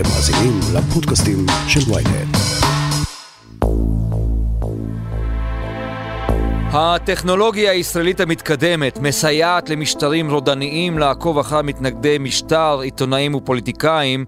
אתם מאזינים לפודקאסטים של ויינט. הטכנולוגיה הישראלית המתקדמת מסייעת למשטרים רודניים לעקוב אחר מתנגדי משטר, עיתונאים ופוליטיקאים.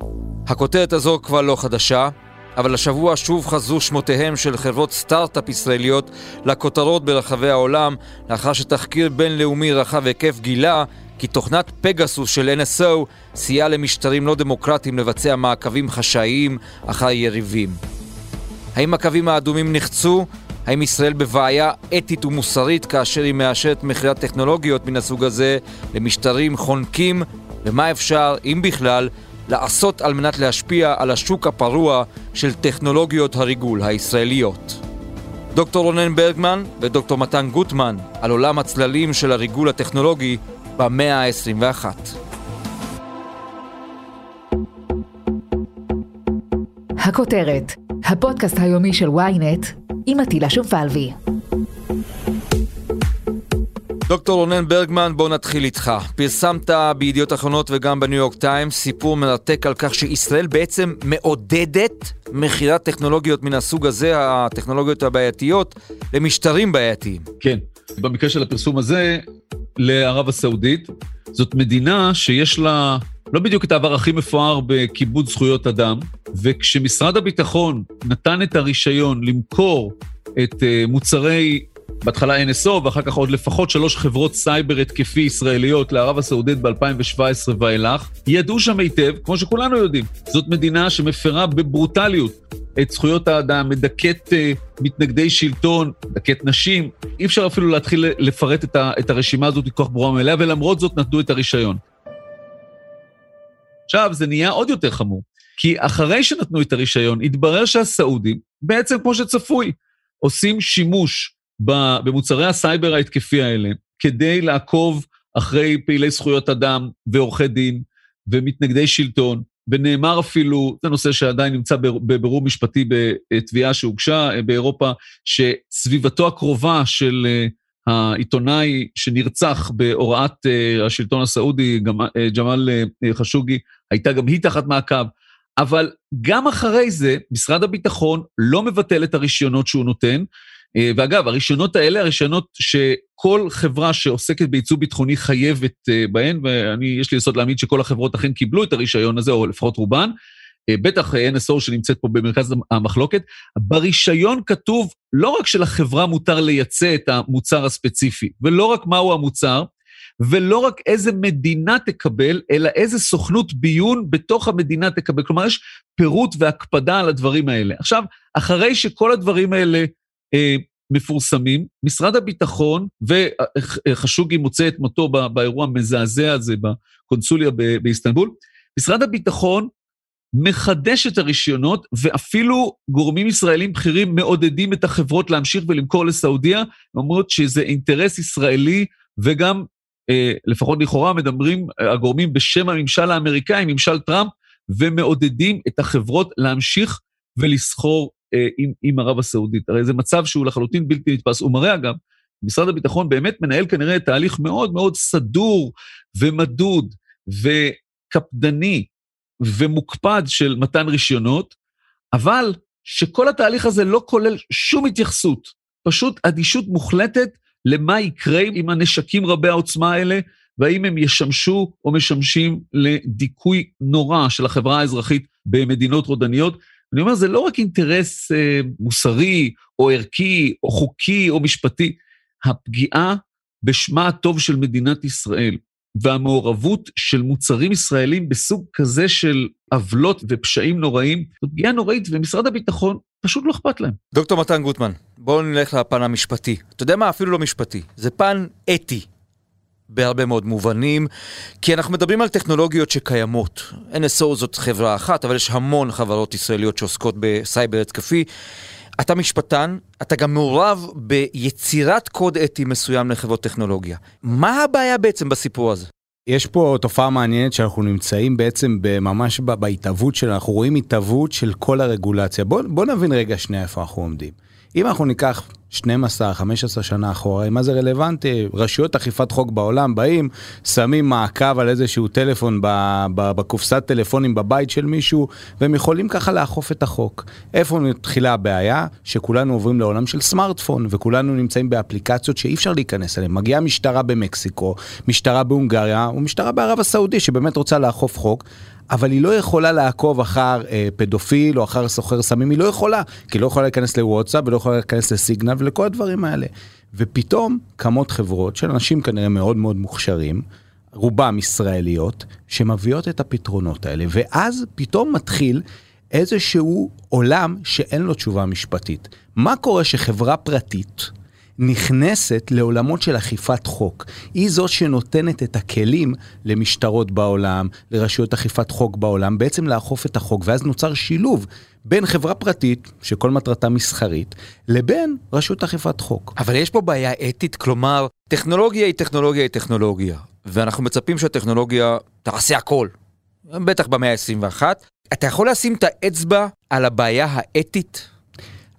הכותרת הזו כבר לא חדשה, אבל השבוע שוב חזרו שמותיהם של חברות סטארט-אפ ישראליות לכותרות ברחבי העולם, לאחר שתחקיר בינלאומי רחב היקף גילה כי תוכנת פגסוס של NSO סייעה למשטרים לא דמוקרטיים לבצע מעקבים חשאיים אחר יריבים. האם הקווים האדומים נחצו? האם ישראל בבעיה אתית ומוסרית כאשר היא מאשרת מכירת טכנולוגיות מן הסוג הזה למשטרים חונקים? ומה אפשר, אם בכלל, לעשות על מנת להשפיע על השוק הפרוע של טכנולוגיות הריגול הישראליות? דוקטור רונן ברגמן ודוקטור מתן גוטמן על עולם הצללים של הריגול הטכנולוגי במאה ה-21. הכותרת, הפודקאסט היומי של ynet עם עטילה שומפלבי. דוקטור רונן ברגמן, בוא נתחיל איתך. פרסמת בידיעות אחרונות וגם בניו יורק טיימס סיפור מרתק על כך שישראל בעצם מעודדת מכירת טכנולוגיות מן הסוג הזה, הטכנולוגיות הבעייתיות, למשטרים בעייתיים. כן, במקרה של הפרסום הזה, לערב הסעודית. זאת מדינה שיש לה לא בדיוק את העבר הכי מפואר בכיבוד זכויות אדם, וכשמשרד הביטחון נתן את הרישיון למכור את uh, מוצרי, בהתחלה NSO ואחר כך עוד לפחות שלוש חברות סייבר התקפי ישראליות לערב הסעודית ב-2017 ואילך, ידעו שם היטב, כמו שכולנו יודעים, זאת מדינה שמפרה בברוטליות את זכויות האדם, מדכאת uh, מתנגדי שלטון, מדכאת נשים. אי אפשר אפילו להתחיל לפרט את, ה, את הרשימה הזאת מכוח ברורה מאליה, ולמרות זאת נתנו את הרישיון. עכשיו, זה נהיה עוד יותר חמור, כי אחרי שנתנו את הרישיון, התברר שהסעודים, בעצם כמו שצפוי, עושים שימוש במוצרי הסייבר ההתקפי האלה כדי לעקוב אחרי פעילי זכויות אדם ועורכי דין ומתנגדי שלטון, ונאמר אפילו, זה נושא שעדיין נמצא בבירור משפטי בתביעה שהוגשה באירופה, שסביבתו הקרובה של אה, העיתונאי שנרצח בהוראת אה, השלטון הסעודי, אה, ג'מאל חשוגי, הייתה גם היא תחת מעקב. אבל גם אחרי זה, משרד הביטחון לא מבטל את הרישיונות שהוא נותן. ואגב, הרישיונות האלה, הרישיונות שכל חברה שעוסקת בייצוא ביטחוני חייבת בהן, ואני, יש לי יסוד להעמיד שכל החברות אכן קיבלו את הרישיון הזה, או לפחות רובן, בטח NSO שנמצאת פה במרכז המחלוקת, ברישיון כתוב לא רק שלחברה מותר לייצא את המוצר הספציפי, ולא רק מהו המוצר, ולא רק איזה מדינה תקבל, אלא איזה סוכנות ביון בתוך המדינה תקבל. כלומר, יש פירוט והקפדה על הדברים האלה. עכשיו, אחרי שכל הדברים האלה אה, מפורסמים, משרד הביטחון, וחשוגי מוצא את מותו באירוע המזעזע הזה בקונסוליה באיסטנבול, משרד הביטחון מחדש את הרישיונות, ואפילו גורמים ישראלים בכירים מעודדים את החברות להמשיך ולמכור לסעודיה, אומרות שזה אינטרס ישראלי, וגם, אה, לפחות לכאורה, מדברים אה, הגורמים בשם הממשל האמריקאי, ממשל טראמפ, ומעודדים את החברות להמשיך ולסחור אה, עם, עם ערב הסעודית. הרי זה מצב שהוא לחלוטין בלתי נתפס. הוא מראה, אגב, משרד הביטחון באמת מנהל כנראה תהליך מאוד מאוד סדור ומדוד וקפדני ומוקפד של מתן רישיונות, אבל שכל התהליך הזה לא כולל שום התייחסות, פשוט אדישות מוחלטת למה יקרה עם הנשקים רבי העוצמה האלה, והאם הם ישמשו או משמשים לדיכוי נורא של החברה האזרחית במדינות רודניות. אני אומר, זה לא רק אינטרס אה, מוסרי, או ערכי, או חוקי, או משפטי, הפגיעה בשמה הטוב של מדינת ישראל, והמעורבות של מוצרים ישראלים בסוג כזה של עוולות ופשעים נוראים, זו פגיעה נוראית, ומשרד הביטחון פשוט לא אכפת להם. דוקטור מתן גוטמן, בואו נלך לפן המשפטי. אתה יודע מה? אפילו לא משפטי. זה פן אתי. בהרבה מאוד מובנים, כי אנחנו מדברים על טכנולוגיות שקיימות. NSO זאת חברה אחת, אבל יש המון חברות ישראליות שעוסקות בסייבר התקפי. אתה משפטן, אתה גם מעורב ביצירת קוד אתי מסוים לחברות טכנולוגיה. מה הבעיה בעצם בסיפור הזה? יש פה תופעה מעניינת שאנחנו נמצאים בעצם ממש בהתהוות של, אנחנו רואים התהוות של כל הרגולציה. בוא, בוא נבין רגע שנייה איפה אנחנו עומדים. אם אנחנו ניקח 12, 15 שנה אחורה, מה זה רלוונטי? רשויות אכיפת חוק בעולם באים, שמים מעקב על איזשהו טלפון בקופסת טלפונים בבית של מישהו, והם יכולים ככה לאכוף את החוק. איפה מתחילה הבעיה? שכולנו עוברים לעולם של סמארטפון, וכולנו נמצאים באפליקציות שאי אפשר להיכנס אליהן. מגיעה משטרה במקסיקו, משטרה בהונגריה, ומשטרה בערב הסעודי שבאמת רוצה לאכוף חוק. אבל היא לא יכולה לעקוב אחר אה, פדופיל או אחר סוחר סמים, היא לא יכולה, כי היא לא יכולה להיכנס לוואטסאפ ולא יכולה להיכנס לסיגנל ולכל הדברים האלה. ופתאום קמות חברות של אנשים כנראה מאוד מאוד מוכשרים, רובם ישראליות, שמביאות את הפתרונות האלה, ואז פתאום מתחיל איזשהו עולם שאין לו תשובה משפטית. מה קורה שחברה פרטית, נכנסת לעולמות של אכיפת חוק. היא זו שנותנת את הכלים למשטרות בעולם, לרשויות אכיפת חוק בעולם, בעצם לאכוף את החוק, ואז נוצר שילוב בין חברה פרטית, שכל מטרתה מסחרית, לבין רשות אכיפת חוק. אבל יש פה בעיה אתית, כלומר, טכנולוגיה היא טכנולוגיה היא טכנולוגיה, ואנחנו מצפים שהטכנולוגיה תעשה הכל, בטח במאה ה-21. אתה יכול לשים את האצבע על הבעיה האתית?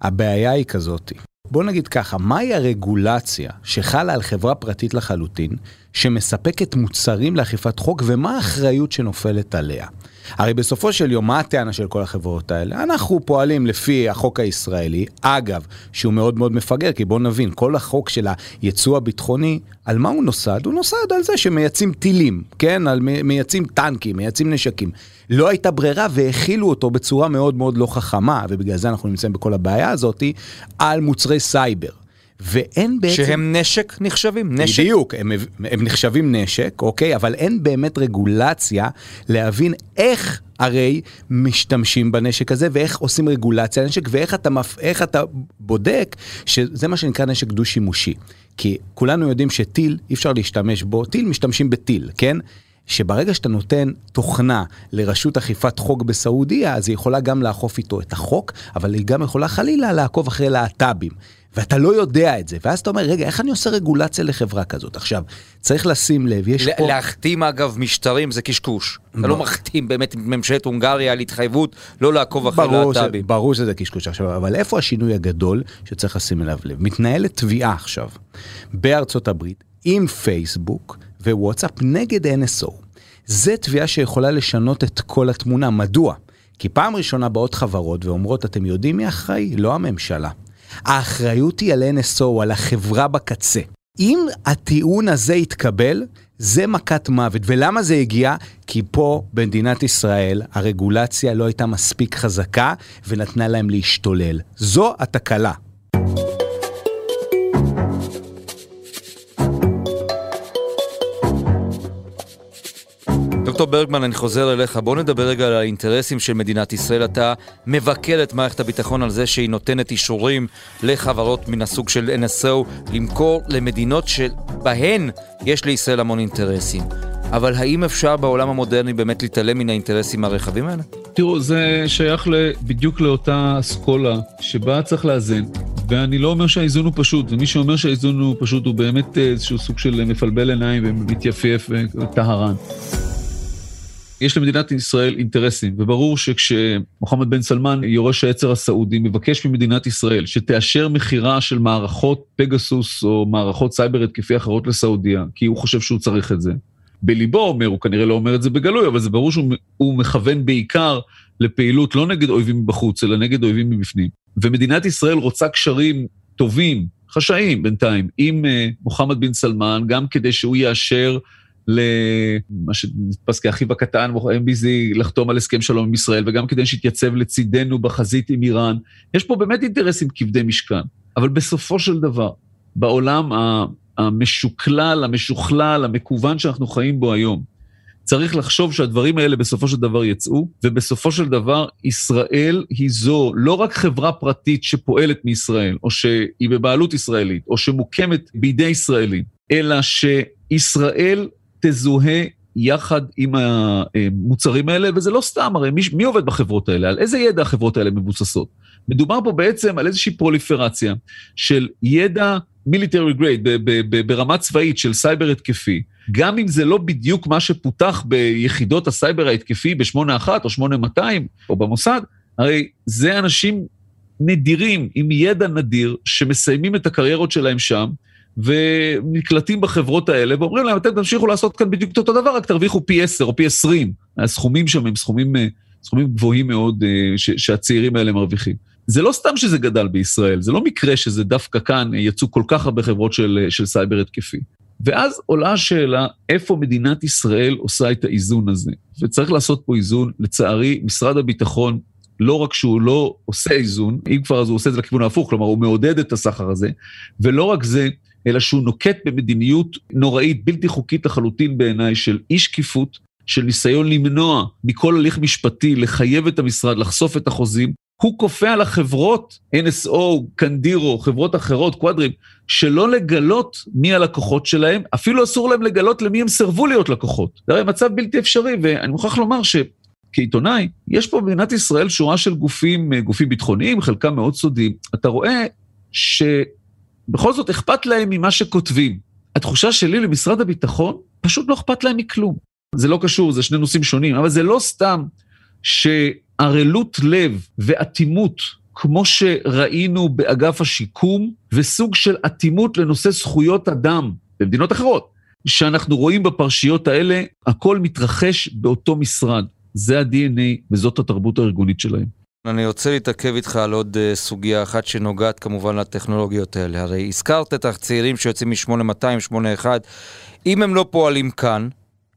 הבעיה היא כזאתי. בוא נגיד ככה, מהי הרגולציה שחלה על חברה פרטית לחלוטין, שמספקת מוצרים לאכיפת חוק, ומה האחריות שנופלת עליה? הרי בסופו של יום, מה הטענה של כל החברות האלה? אנחנו פועלים לפי החוק הישראלי, אגב, שהוא מאוד מאוד מפגר, כי בואו נבין, כל החוק של היצוא הביטחוני, על מה הוא נוסד? הוא נוסד על זה שמייצאים טילים, כן? על מייצאים טנקים, מייצאים נשקים. לא הייתה ברירה והכילו אותו בצורה מאוד מאוד לא חכמה, ובגלל זה אנחנו נמצאים בכל הבעיה הזאת, על מוצרי סייבר. ואין בעצם... שהם נשק נחשבים? נשק? בדיוק, הם, הם נחשבים נשק, אוקיי? אבל אין באמת רגולציה להבין איך הרי משתמשים בנשק הזה ואיך עושים רגולציה לנשק ואיך אתה, מפ... אתה בודק שזה מה שנקרא נשק דו-שימושי. כי כולנו יודעים שטיל, אי אפשר להשתמש בו, טיל משתמשים בטיל, כן? שברגע שאתה נותן תוכנה לרשות אכיפת חוק בסעודיה, אז היא יכולה גם לאכוף איתו את החוק, אבל היא גם יכולה חלילה לעקוב אחרי להט"בים. ואתה לא יודע את זה, ואז אתה אומר, רגע, איך אני עושה רגולציה לחברה כזאת? עכשיו, צריך לשים לב, יש פה... להחתים אגב משטרים זה קשקוש. אתה לא מחתים באמת עם ממשלת הונגריה על התחייבות לא לעקוב אחרי להט"בים. ברור שזה קשקוש עכשיו, אבל איפה השינוי הגדול שצריך לשים אליו לב? מתנהלת תביעה עכשיו בארצות הברית עם פייסבוק ווואטסאפ נגד NSO. זה תביעה שיכולה לשנות את כל התמונה. מדוע? כי פעם ראשונה באות חברות ואומרות, אתם יודעים מי אחראי? לא הממשלה. האחריות היא על NSO, על החברה בקצה. אם הטיעון הזה יתקבל, זה מכת מוות. ולמה זה הגיע? כי פה, במדינת ישראל, הרגולציה לא הייתה מספיק חזקה ונתנה להם להשתולל. זו התקלה. דוקטור ברגמן, אני חוזר אליך. בוא נדבר רגע על האינטרסים של מדינת ישראל. אתה מבקר את מערכת הביטחון על זה שהיא נותנת אישורים לחברות מן הסוג של NSO למכור למדינות שבהן יש לישראל המון אינטרסים. אבל האם אפשר בעולם המודרני באמת להתעלם מן האינטרסים הרחבים האלה? תראו, זה שייך בדיוק לאותה אסכולה שבה צריך לאזן, ואני לא אומר שהאיזון הוא פשוט, ומי שאומר שהאיזון הוא פשוט הוא באמת איזשהו סוג של מפלבל עיניים ומתייפייף וטהרן. יש למדינת ישראל אינטרסים, וברור שכשמוחמד בן סלמן, יורש העצר הסעודי, מבקש ממדינת ישראל שתאשר מכירה של מערכות פגסוס או מערכות סייבר התקפי אחרות לסעודיה, כי הוא חושב שהוא צריך את זה. בליבו אומר, הוא כנראה לא אומר את זה בגלוי, אבל זה ברור שהוא מכוון בעיקר לפעילות לא נגד אויבים מבחוץ, אלא נגד אויבים מבפנים. ומדינת ישראל רוצה קשרים טובים, חשאיים בינתיים, עם uh, מוחמד בן סלמן, גם כדי שהוא יאשר למה שנתפס כאחיו הקטן, MBZ, לחתום על הסכם שלום עם ישראל, וגם כדי שיתייצב לצידנו בחזית עם איראן. יש פה באמת אינטרסים כבדי משכן, אבל בסופו של דבר, בעולם המשוקלל, המשוכלל, המקוון שאנחנו חיים בו היום, צריך לחשוב שהדברים האלה בסופו של דבר יצאו, ובסופו של דבר ישראל היא זו, לא רק חברה פרטית שפועלת מישראל, או שהיא בבעלות ישראלית, או שמוקמת בידי ישראלים, אלא שישראל תזוהה יחד עם המוצרים האלה, וזה לא סתם, הרי מי, מי עובד בחברות האלה? על איזה ידע החברות האלה מבוססות? מדובר פה בעצם על איזושהי פרוליפרציה של ידע military grade ברמה צבאית של סייבר התקפי, גם אם זה לא בדיוק מה שפותח ביחידות הסייבר ההתקפי ב-81 או 8200 או במוסד, הרי זה אנשים נדירים, עם ידע נדיר, שמסיימים את הקריירות שלהם שם, ונקלטים בחברות האלה, ואומרים להם, אתם תמשיכו לעשות כאן בדיוק את אותו דבר, רק תרוויחו פי 10 או פי 20. הסכומים שם הם סכומים, אה, סכומים גבוהים מאוד אה, ש, שהצעירים האלה מרוויחים. זה לא סתם שזה גדל בישראל, זה לא מקרה שזה דווקא כאן יצאו כל כך הרבה חברות של, של סייבר התקפי. ואז עולה השאלה, איפה מדינת ישראל עושה את האיזון הזה? וצריך לעשות פה איזון. לצערי, משרד הביטחון, לא רק שהוא לא עושה איזון, אם כבר אז הוא עושה את זה לכיוון ההפוך, כלומר הוא מעודד את הסחר הזה, ולא רק זה, אלא שהוא נוקט במדיניות נוראית, בלתי חוקית לחלוטין בעיניי, של אי שקיפות, של ניסיון למנוע מכל הליך משפטי, לחייב את המשרד, לחשוף את החוזים. הוא כופה על החברות, NSO, קנדירו, חברות אחרות, קוואדרים, שלא לגלות מי הלקוחות שלהם, אפילו אסור להם לגלות למי הם סירבו להיות לקוחות. זה הרי מצב בלתי אפשרי, ואני מוכרח לומר שכעיתונאי, יש פה במדינת ישראל שורה של גופים, גופים ביטחוניים, חלקם מאוד סודיים. אתה רואה ש... בכל זאת אכפת להם ממה שכותבים. התחושה שלי למשרד הביטחון, פשוט לא אכפת להם מכלום. זה לא קשור, זה שני נושאים שונים, אבל זה לא סתם שערלות לב ואטימות, כמו שראינו באגף השיקום, וסוג של אטימות לנושא זכויות אדם במדינות אחרות, שאנחנו רואים בפרשיות האלה, הכל מתרחש באותו משרד. זה ה-DNA וזאת התרבות הארגונית שלהם. אני רוצה להתעכב איתך על עוד uh, סוגיה אחת שנוגעת כמובן לטכנולוגיות האלה. הרי הזכרת את הצעירים שיוצאים מ-8200, 81. אם הם לא פועלים כאן,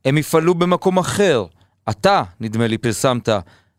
הם יפעלו במקום אחר. אתה, נדמה לי, פרסמת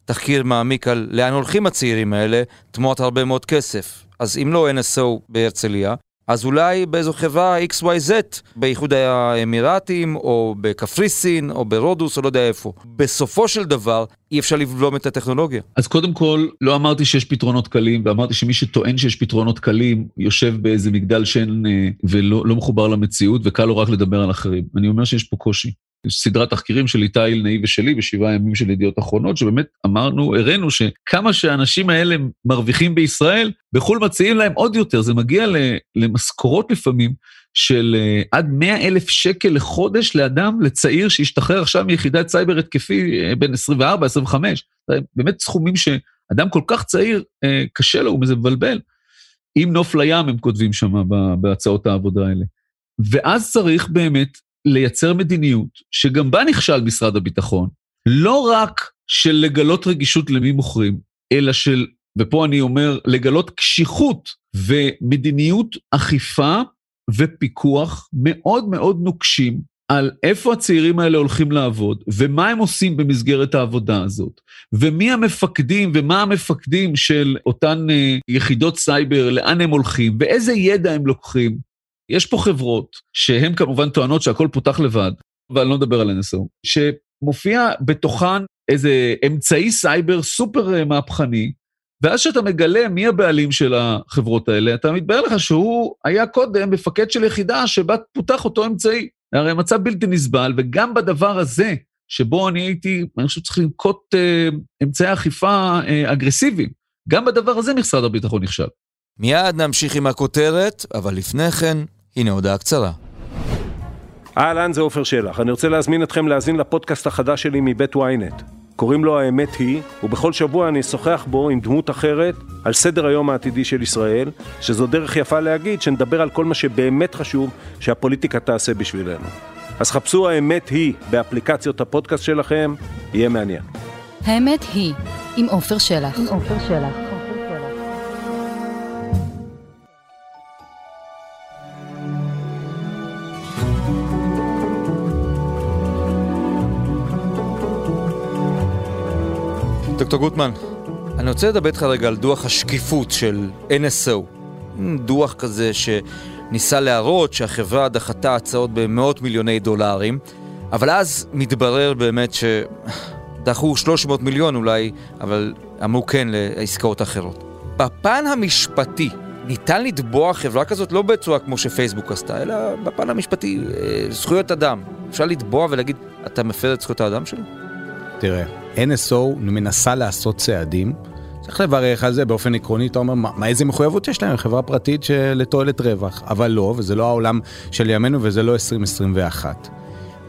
תחקיר מעמיק על לאן הולכים הצעירים האלה, תמורת הרבה מאוד כסף. אז אם לא NSO בהרצליה, אז אולי באיזו חברה XYZ, באיחוד האמירתים, או בקפריסין, או ברודוס, או לא יודע איפה. בסופו של דבר, אי אפשר לבלום את הטכנולוגיה. אז קודם כל, לא אמרתי שיש פתרונות קלים, ואמרתי שמי שטוען שיש פתרונות קלים, יושב באיזה מגדל שן אה, ולא לא מחובר למציאות, וקל לו רק לדבר על אחרים. אני אומר שיש פה קושי. סדרת תחקירים של איתי אלנאי ושלי בשבעה ימים של ידיעות אחרונות, שבאמת אמרנו, הראינו שכמה שהאנשים האלה מרוויחים בישראל, בחו"ל מציעים להם עוד יותר, זה מגיע למשכורות לפעמים של uh, עד 100 אלף שקל לחודש לאדם, לצעיר שהשתחרר עכשיו מיחידת סייבר התקפי בין 24-25. באמת סכומים שאדם כל כך צעיר, uh, קשה לו, הוא מבלבל. עם נוף לים הם כותבים שם בהצעות העבודה האלה. ואז צריך באמת לייצר מדיניות, שגם בה נכשל משרד הביטחון, לא רק של לגלות רגישות למי מוכרים, אלא של, ופה אני אומר, לגלות קשיחות ומדיניות אכיפה ופיקוח מאוד מאוד נוקשים על איפה הצעירים האלה הולכים לעבוד, ומה הם עושים במסגרת העבודה הזאת, ומי המפקדים ומה המפקדים של אותן uh, יחידות סייבר, לאן הם הולכים, ואיזה ידע הם לוקחים, יש פה חברות שהן כמובן טוענות שהכל פותח לבד, ואני לא מדבר על NSO, שמופיע בתוכן איזה אמצעי סייבר סופר אה, מהפכני, ואז כשאתה מגלה מי הבעלים של החברות האלה, אתה מתבהר לך שהוא היה קודם מפקד של יחידה שבה פותח אותו אמצעי. הרי מצב בלתי נסבל, וגם בדבר הזה, שבו אני הייתי, אני חושב שצריך לנקוט אה, אמצעי אכיפה אה, אגרסיביים, גם בדבר הזה משרד הביטחון נכשל. מיד נמשיך עם הכותרת, אבל לפני כן, הנה הודעה קצרה. אהלן, זה עופר שלח. אני רוצה להזמין אתכם להאזין לפודקאסט החדש שלי מבית ynet. קוראים לו האמת היא, ובכל שבוע אני אשוחח בו עם דמות אחרת על סדר היום העתידי של ישראל, שזו דרך יפה להגיד שנדבר על כל מה שבאמת חשוב שהפוליטיקה תעשה בשבילנו. אז חפשו האמת היא באפליקציות הפודקאסט שלכם, יהיה מעניין. האמת היא, עם עופר שלח. עם עופר שלח. דוקטור גוטמן, אני רוצה לדבר איתך רגע על דוח השקיפות של NSO. דוח כזה שניסה להראות שהחברה דחתה הצעות במאות מיליוני דולרים, אבל אז מתברר באמת שדחו 300 מיליון אולי, אבל אמרו כן לעסקאות אחרות. בפן המשפטי, ניתן לתבוע חברה כזאת לא בצורה כמו שפייסבוק עשתה, אלא בפן המשפטי, אה, זכויות אדם. אפשר לתבוע ולהגיד, אתה מפר את זכויות האדם שלו? תראה, NSO מנסה לעשות צעדים, צריך לברך על זה באופן עקרוני, אתה אומר, מה, איזה מחויבות יש להם, חברה פרטית לתועלת רווח, אבל לא, וזה לא העולם של ימינו וזה לא 2021.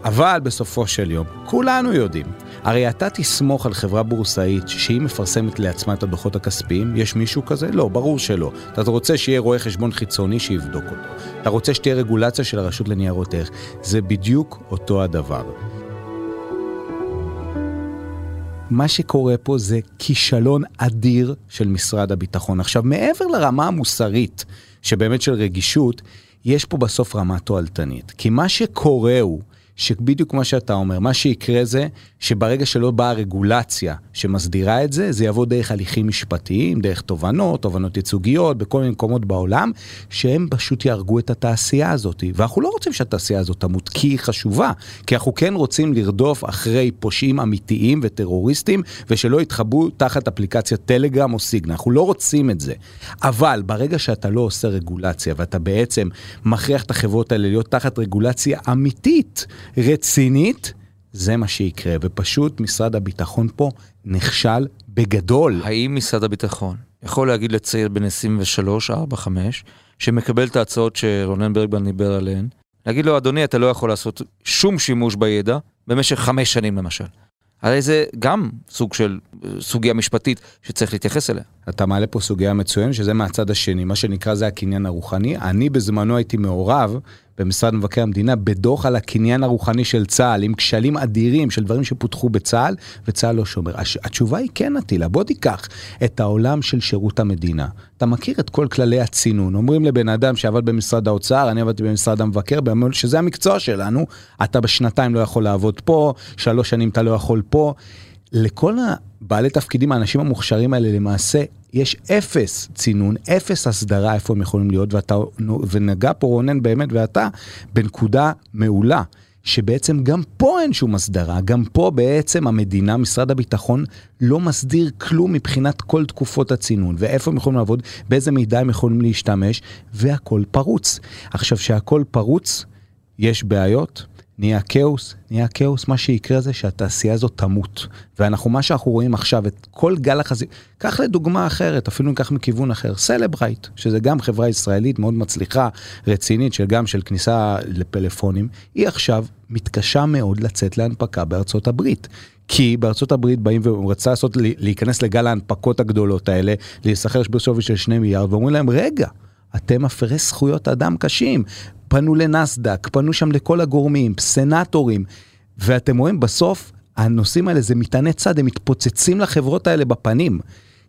אבל בסופו של יום, כולנו יודעים, הרי אתה תסמוך על חברה בורסאית שהיא מפרסמת לעצמה את הדוחות הכספיים, יש מישהו כזה? לא, ברור שלא. אתה רוצה שיהיה רואה חשבון חיצוני שיבדוק אותו. אתה רוצה שתהיה רגולציה של הרשות לניירות ערך. זה בדיוק אותו הדבר. מה שקורה פה זה כישלון אדיר של משרד הביטחון. עכשיו, מעבר לרמה המוסרית, שבאמת של רגישות, יש פה בסוף רמה תועלתנית. כי מה שקורה הוא שבדיוק מה שאתה אומר, מה שיקרה זה שברגע שלא באה רגולציה שמסדירה את זה, זה יבוא דרך הליכים משפטיים, דרך תובנות, תובנות ייצוגיות, בכל מיני מקומות בעולם, שהם פשוט יהרגו את התעשייה הזאת. ואנחנו לא רוצים שהתעשייה הזאת תמות, כי היא חשובה, כי אנחנו כן רוצים לרדוף אחרי פושעים אמיתיים וטרוריסטים, ושלא יתחבאו תחת אפליקציית טלגרם או סיגנל. אנחנו לא רוצים את זה. אבל ברגע שאתה לא עושה רגולציה, ואתה בעצם מכריח את החברות האלה להיות תחת רגולציה אמיתית, רצינית, זה מה שיקרה, ופשוט משרד הביטחון פה נכשל בגדול. האם משרד הביטחון יכול להגיד לצעיר בן 23, 4, 5, שמקבל את ההצעות שרונן ברגמן דיבר עליהן, להגיד לו, אדוני, אתה לא יכול לעשות שום שימוש בידע במשך חמש שנים למשל. הרי זה גם סוג של סוגיה משפטית שצריך להתייחס אליה. אתה מעלה פה סוגיה מצוינת, שזה מהצד השני, מה שנקרא זה הקניין הרוחני. אני בזמנו הייתי מעורב במשרד מבקר המדינה בדוח על הקניין הרוחני של צה"ל, עם כשלים אדירים של דברים שפותחו בצה"ל, וצה"ל לא שומר. התשובה היא כן, אטילה, בוא תיקח את העולם של שירות המדינה. אתה מכיר את כל כללי הצינון. אומרים לבן אדם שעבד במשרד האוצר, אני עבדתי במשרד המבקר, שזה המקצוע שלנו, אתה בשנתיים לא יכול לעבוד פה, שלוש שנים אתה לא יכול פה. לכל הבעלי תפקידים, האנשים המוכשרים האלה, למעשה, יש אפס צינון, אפס הסדרה איפה הם יכולים להיות, ואתה, ונגע פה רונן באמת ואתה, בנקודה מעולה. שבעצם גם פה אין שום הסדרה, גם פה בעצם המדינה, משרד הביטחון, לא מסדיר כלום מבחינת כל תקופות הצינון, ואיפה הם יכולים לעבוד, באיזה מידע הם יכולים להשתמש, והכל פרוץ. עכשיו, שהכל פרוץ, יש בעיות, נהיה כאוס, נהיה כאוס, מה שיקרה זה שהתעשייה הזאת תמות. ואנחנו, מה שאנחנו רואים עכשיו, את כל גל החזיר, קח לדוגמה אחרת, אפילו ניקח מכיוון אחר, סלברייט, שזה גם חברה ישראלית מאוד מצליחה, רצינית, של גם של כניסה לפלאפונים, היא עכשיו מתקשה מאוד לצאת להנפקה בארצות הברית. כי בארצות הברית באים ורצה לעשות, להיכנס לגל ההנפקות הגדולות האלה, להיסחר בשווי של שני מיליארד, ואומרים להם, רגע, אתם מפרי זכויות אדם קשים. פנו לנסדק, פנו שם לכל הגורמים, סנטורים, ואתם רואים בסוף הנושאים האלה זה מטעני צד, הם מתפוצצים לחברות האלה בפנים.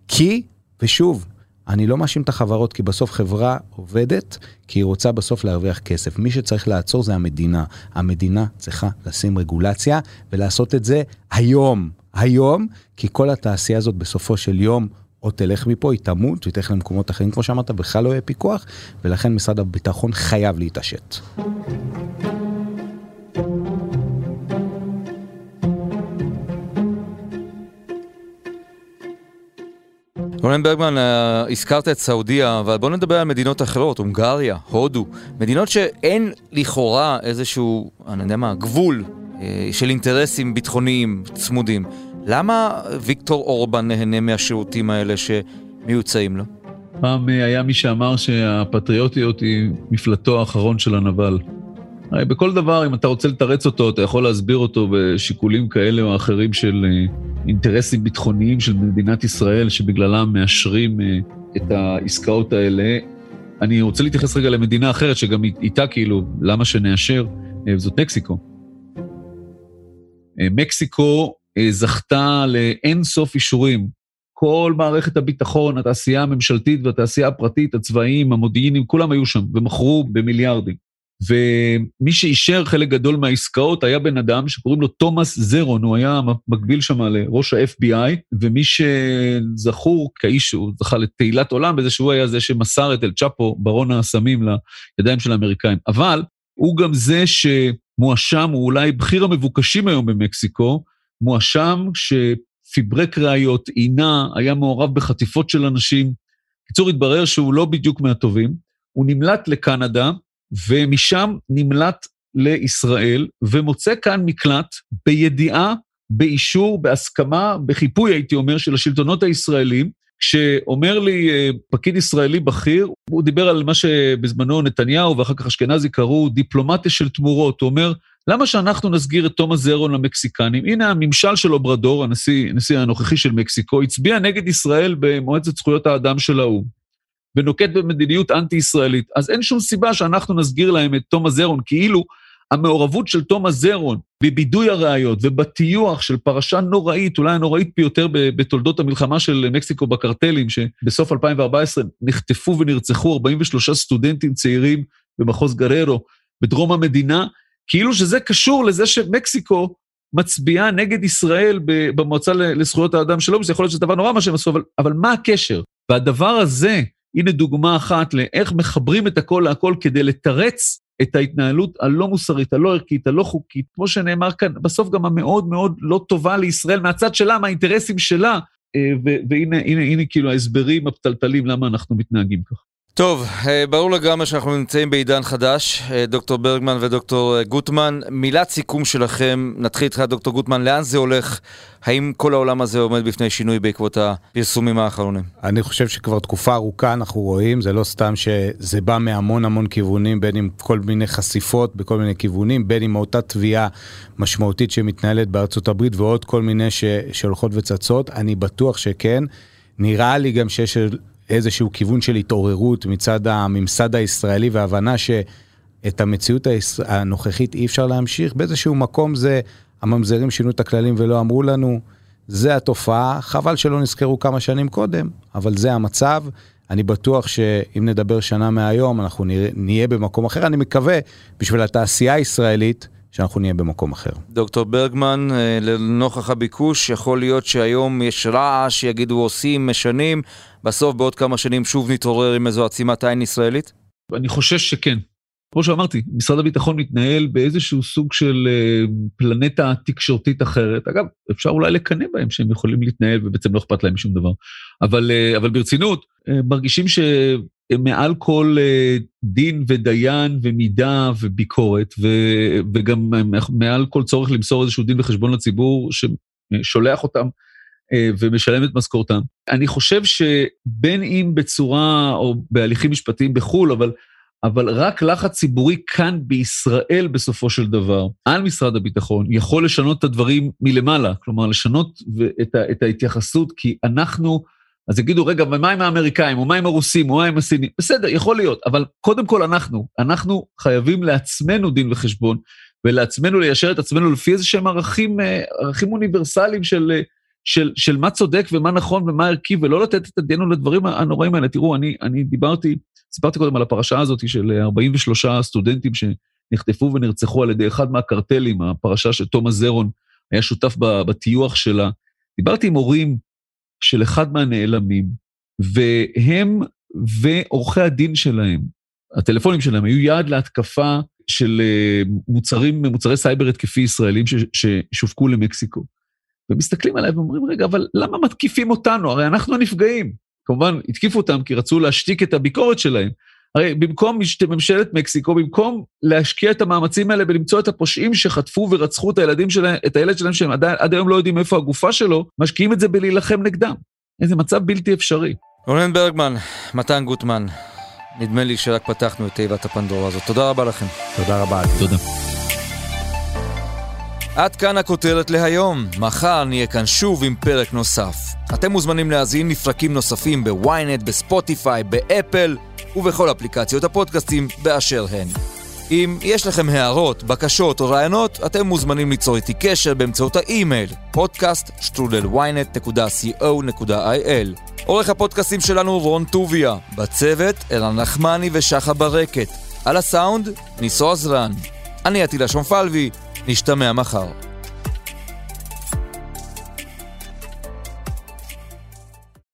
כי, ושוב, אני לא מאשים את החברות, כי בסוף חברה עובדת, כי היא רוצה בסוף להרוויח כסף. מי שצריך לעצור זה המדינה. המדינה צריכה לשים רגולציה ולעשות את זה היום. היום, כי כל התעשייה הזאת בסופו של יום או תלך מפה, היא תמות, היא תלך למקומות אחרים, כמו שאמרת, בכלל לא יהיה פיקוח, ולכן משרד הביטחון חייב להתעשת. רונן ברגמן, אה, הזכרת את סעודיה, אבל בוא נדבר על מדינות אחרות, הונגריה, הודו, מדינות שאין לכאורה איזשהו, אני יודע מה, גבול אה, של אינטרסים ביטחוניים צמודים. למה ויקטור אורבן נהנה מהשירותים האלה שמיוצאים לו? פעם אה, היה מי שאמר שהפטריוטיות היא מפלטו האחרון של הנבל. הרי בכל דבר, אם אתה רוצה לתרץ אותו, אתה יכול להסביר אותו בשיקולים כאלה או אחרים של אה, אינטרסים ביטחוניים של מדינת ישראל, שבגללם מאשרים אה, את העסקאות האלה. אני רוצה להתייחס רגע למדינה אחרת, שגם איתה כאילו, למה שנאשר, וזאת מקסיקו. מקסיקו זכתה לאין סוף אישורים. כל מערכת הביטחון, התעשייה הממשלתית והתעשייה הפרטית, הצבאיים, המודיעיניים, כולם היו שם ומכרו במיליארדים. ומי שאישר חלק גדול מהעסקאות היה בן אדם שקוראים לו תומאס זרון, הוא היה מקביל שם לראש ה-FBI, ומי שזכור כאיש שהוא זכה לתהילת עולם בזה שהוא היה זה שמסר את אל צ'אפו, ברון הסמים, לידיים של האמריקאים. אבל הוא גם זה שמואשם, הוא אולי בכיר המבוקשים היום במקסיקו, מואשם שפיברק ראיות, עינה, היה מעורב בחטיפות של אנשים. בקיצור, התברר שהוא לא בדיוק מהטובים. הוא נמלט לקנדה, ומשם נמלט לישראל, ומוצא כאן מקלט בידיעה, באישור, בהסכמה, בחיפוי, הייתי אומר, של השלטונות הישראלים, כשאומר לי אה, פקיד ישראלי בכיר, הוא דיבר על מה שבזמנו נתניהו ואחר כך אשכנזי קראו דיפלומטיה של תמורות. הוא אומר, למה שאנחנו נסגיר את תומאס זרון למקסיקנים? הנה הממשל של אוברדור, הנשיא, הנשיא הנוכחי של מקסיקו, הצביע נגד ישראל במועצת זכויות האדם של האו"ם, ונוקט במדיניות אנטי-ישראלית. אז אין שום סיבה שאנחנו נסגיר להם את תומאס זרון, כאילו המעורבות של תומאס זרון בבידוי הראיות ובטיוח של פרשה נוראית, אולי הנוראית ביותר בתולדות המלחמה של מקסיקו בקרטלים, שבסוף 2014 נחטפו ונרצחו 43 סטודנטים צעירים במחוז גררו בדרום המדינה, כאילו שזה קשור לזה שמקסיקו מצביעה נגד ישראל במועצה לזכויות האדם שלו, וזה יכול להיות שזה דבר נורא מה שהם עשו, אבל, אבל מה הקשר? והדבר הזה, הנה דוגמה אחת לאיך מחברים את הכל להכל כדי לתרץ את ההתנהלות הלא מוסרית, הלא ערכית, הלא חוקית, כמו שנאמר כאן, בסוף גם המאוד מאוד לא טובה לישראל מהצד שלה, מהאינטרסים שלה, אה, והנה הנה, הנה, כאילו ההסברים הפתלתלים למה אנחנו מתנהגים כך. טוב, אה, ברור לגמרי שאנחנו נמצאים בעידן חדש, אה, דוקטור ברגמן ודוקטור אה, גוטמן. מילת סיכום שלכם, נתחיל איתך דוקטור גוטמן, לאן זה הולך? האם כל העולם הזה עומד בפני שינוי בעקבות הפרסומים האחרונים? אני חושב שכבר תקופה ארוכה אנחנו רואים, זה לא סתם שזה בא מהמון המון כיוונים, בין אם כל מיני חשיפות בכל מיני כיוונים, בין אם מאותה תביעה משמעותית שמתנהלת בארצות הברית ועוד כל מיני שהולכות וצצות, אני בטוח שכן. נראה לי גם שיש איזשהו כיוון של התעוררות מצד הממסד הישראלי והבנה שאת המציאות הנוכחית אי אפשר להמשיך, באיזשהו מקום זה הממזרים שינו את הכללים ולא אמרו לנו, זה התופעה, חבל שלא נזכרו כמה שנים קודם, אבל זה המצב. אני בטוח שאם נדבר שנה מהיום, אנחנו נהיה במקום אחר. אני מקווה, בשביל התעשייה הישראלית, שאנחנו נהיה במקום אחר. דוקטור ברגמן, אה, לנוכח הביקוש, יכול להיות שהיום יש רעש, יגידו עושים, משנים, בסוף בעוד כמה שנים שוב נתעורר עם איזו עצימת עין ישראלית? אני חושש שכן. כמו שאמרתי, משרד הביטחון מתנהל באיזשהו סוג של אה, פלנטה תקשורתית אחרת. אגב, אפשר אולי לקנא בהם שהם יכולים להתנהל ובעצם לא אכפת להם משום דבר. אבל, אה, אבל ברצינות, מרגישים שמעל כל דין ודיין ומידה וביקורת, וגם מעל כל צורך למסור איזשהו דין וחשבון לציבור ששולח אותם אה, ומשלם את משכורתם. אני חושב שבין אם בצורה או בהליכים משפטיים בחו"ל, אבל, אבל רק לחץ ציבורי כאן בישראל בסופו של דבר, על משרד הביטחון, יכול לשנות את הדברים מלמעלה, כלומר לשנות את, את ההתייחסות, כי אנחנו, אז יגידו, רגע, ומה עם האמריקאים, ומה עם הרוסים, ומה עם הסינים? בסדר, יכול להיות, אבל קודם כל אנחנו, אנחנו חייבים לעצמנו דין וחשבון, ולעצמנו ליישר את עצמנו לפי איזה שהם ערכים, אה, ערכים אוניברסליים של אה, של, של מה צודק ומה נכון ומה ערכי, ולא לתת את הדין לדברים הנוראים האלה. תראו, אני, אני דיברתי, סיפרתי קודם על הפרשה הזאת של 43 סטודנטים שנחטפו ונרצחו על ידי אחד מהקרטלים, הפרשה של תומאס זרון היה שותף בטיוח שלה. דיברתי עם הורים של אחד מהנעלמים, והם ועורכי הדין שלהם, הטלפונים שלהם היו יעד להתקפה של אה, מוצרים, מוצרי סייבר התקפי ישראלים ששווקו למקסיקו. ומסתכלים עליי ואומרים, רגע, אבל למה מתקיפים אותנו? הרי אנחנו הנפגעים. כמובן, התקיפו אותם כי רצו להשתיק את הביקורת שלהם. הרי במקום ממשלת מקסיקו, במקום להשקיע את המאמצים האלה ולמצוא את הפושעים שחטפו ורצחו את הילדים שלהם, את הילד שלהם, שהם עד, עד היום לא יודעים איפה הגופה שלו, משקיעים את זה בלהילחם נגדם. איזה מצב בלתי אפשרי. רונן ברגמן, מתן גוטמן, נדמה לי שרק פתחנו את תיבת הפנדורה הזאת. תודה רבה לכם. תודה רבה. תודה. עד כאן הכותרת להיום. מחר נהיה כאן שוב עם פרק נוסף. אתם מוזמנים להאזין לפרקים נוספים בוויינט, בספוטיפיי, באפל ובכל אפליקציות הפודקאסטים באשר הן. אם יש לכם הערות, בקשות או רעיונות, אתם מוזמנים ליצור איתי קשר באמצעות האימייל podcaststudel.ynet.co.il עורך הפודקאסטים שלנו רון טוביה, בצוות ערן נחמני ושחה ברקת, על הסאונד ניסו עזרן. אני עטילה שומפלבי, נשתמע מחר.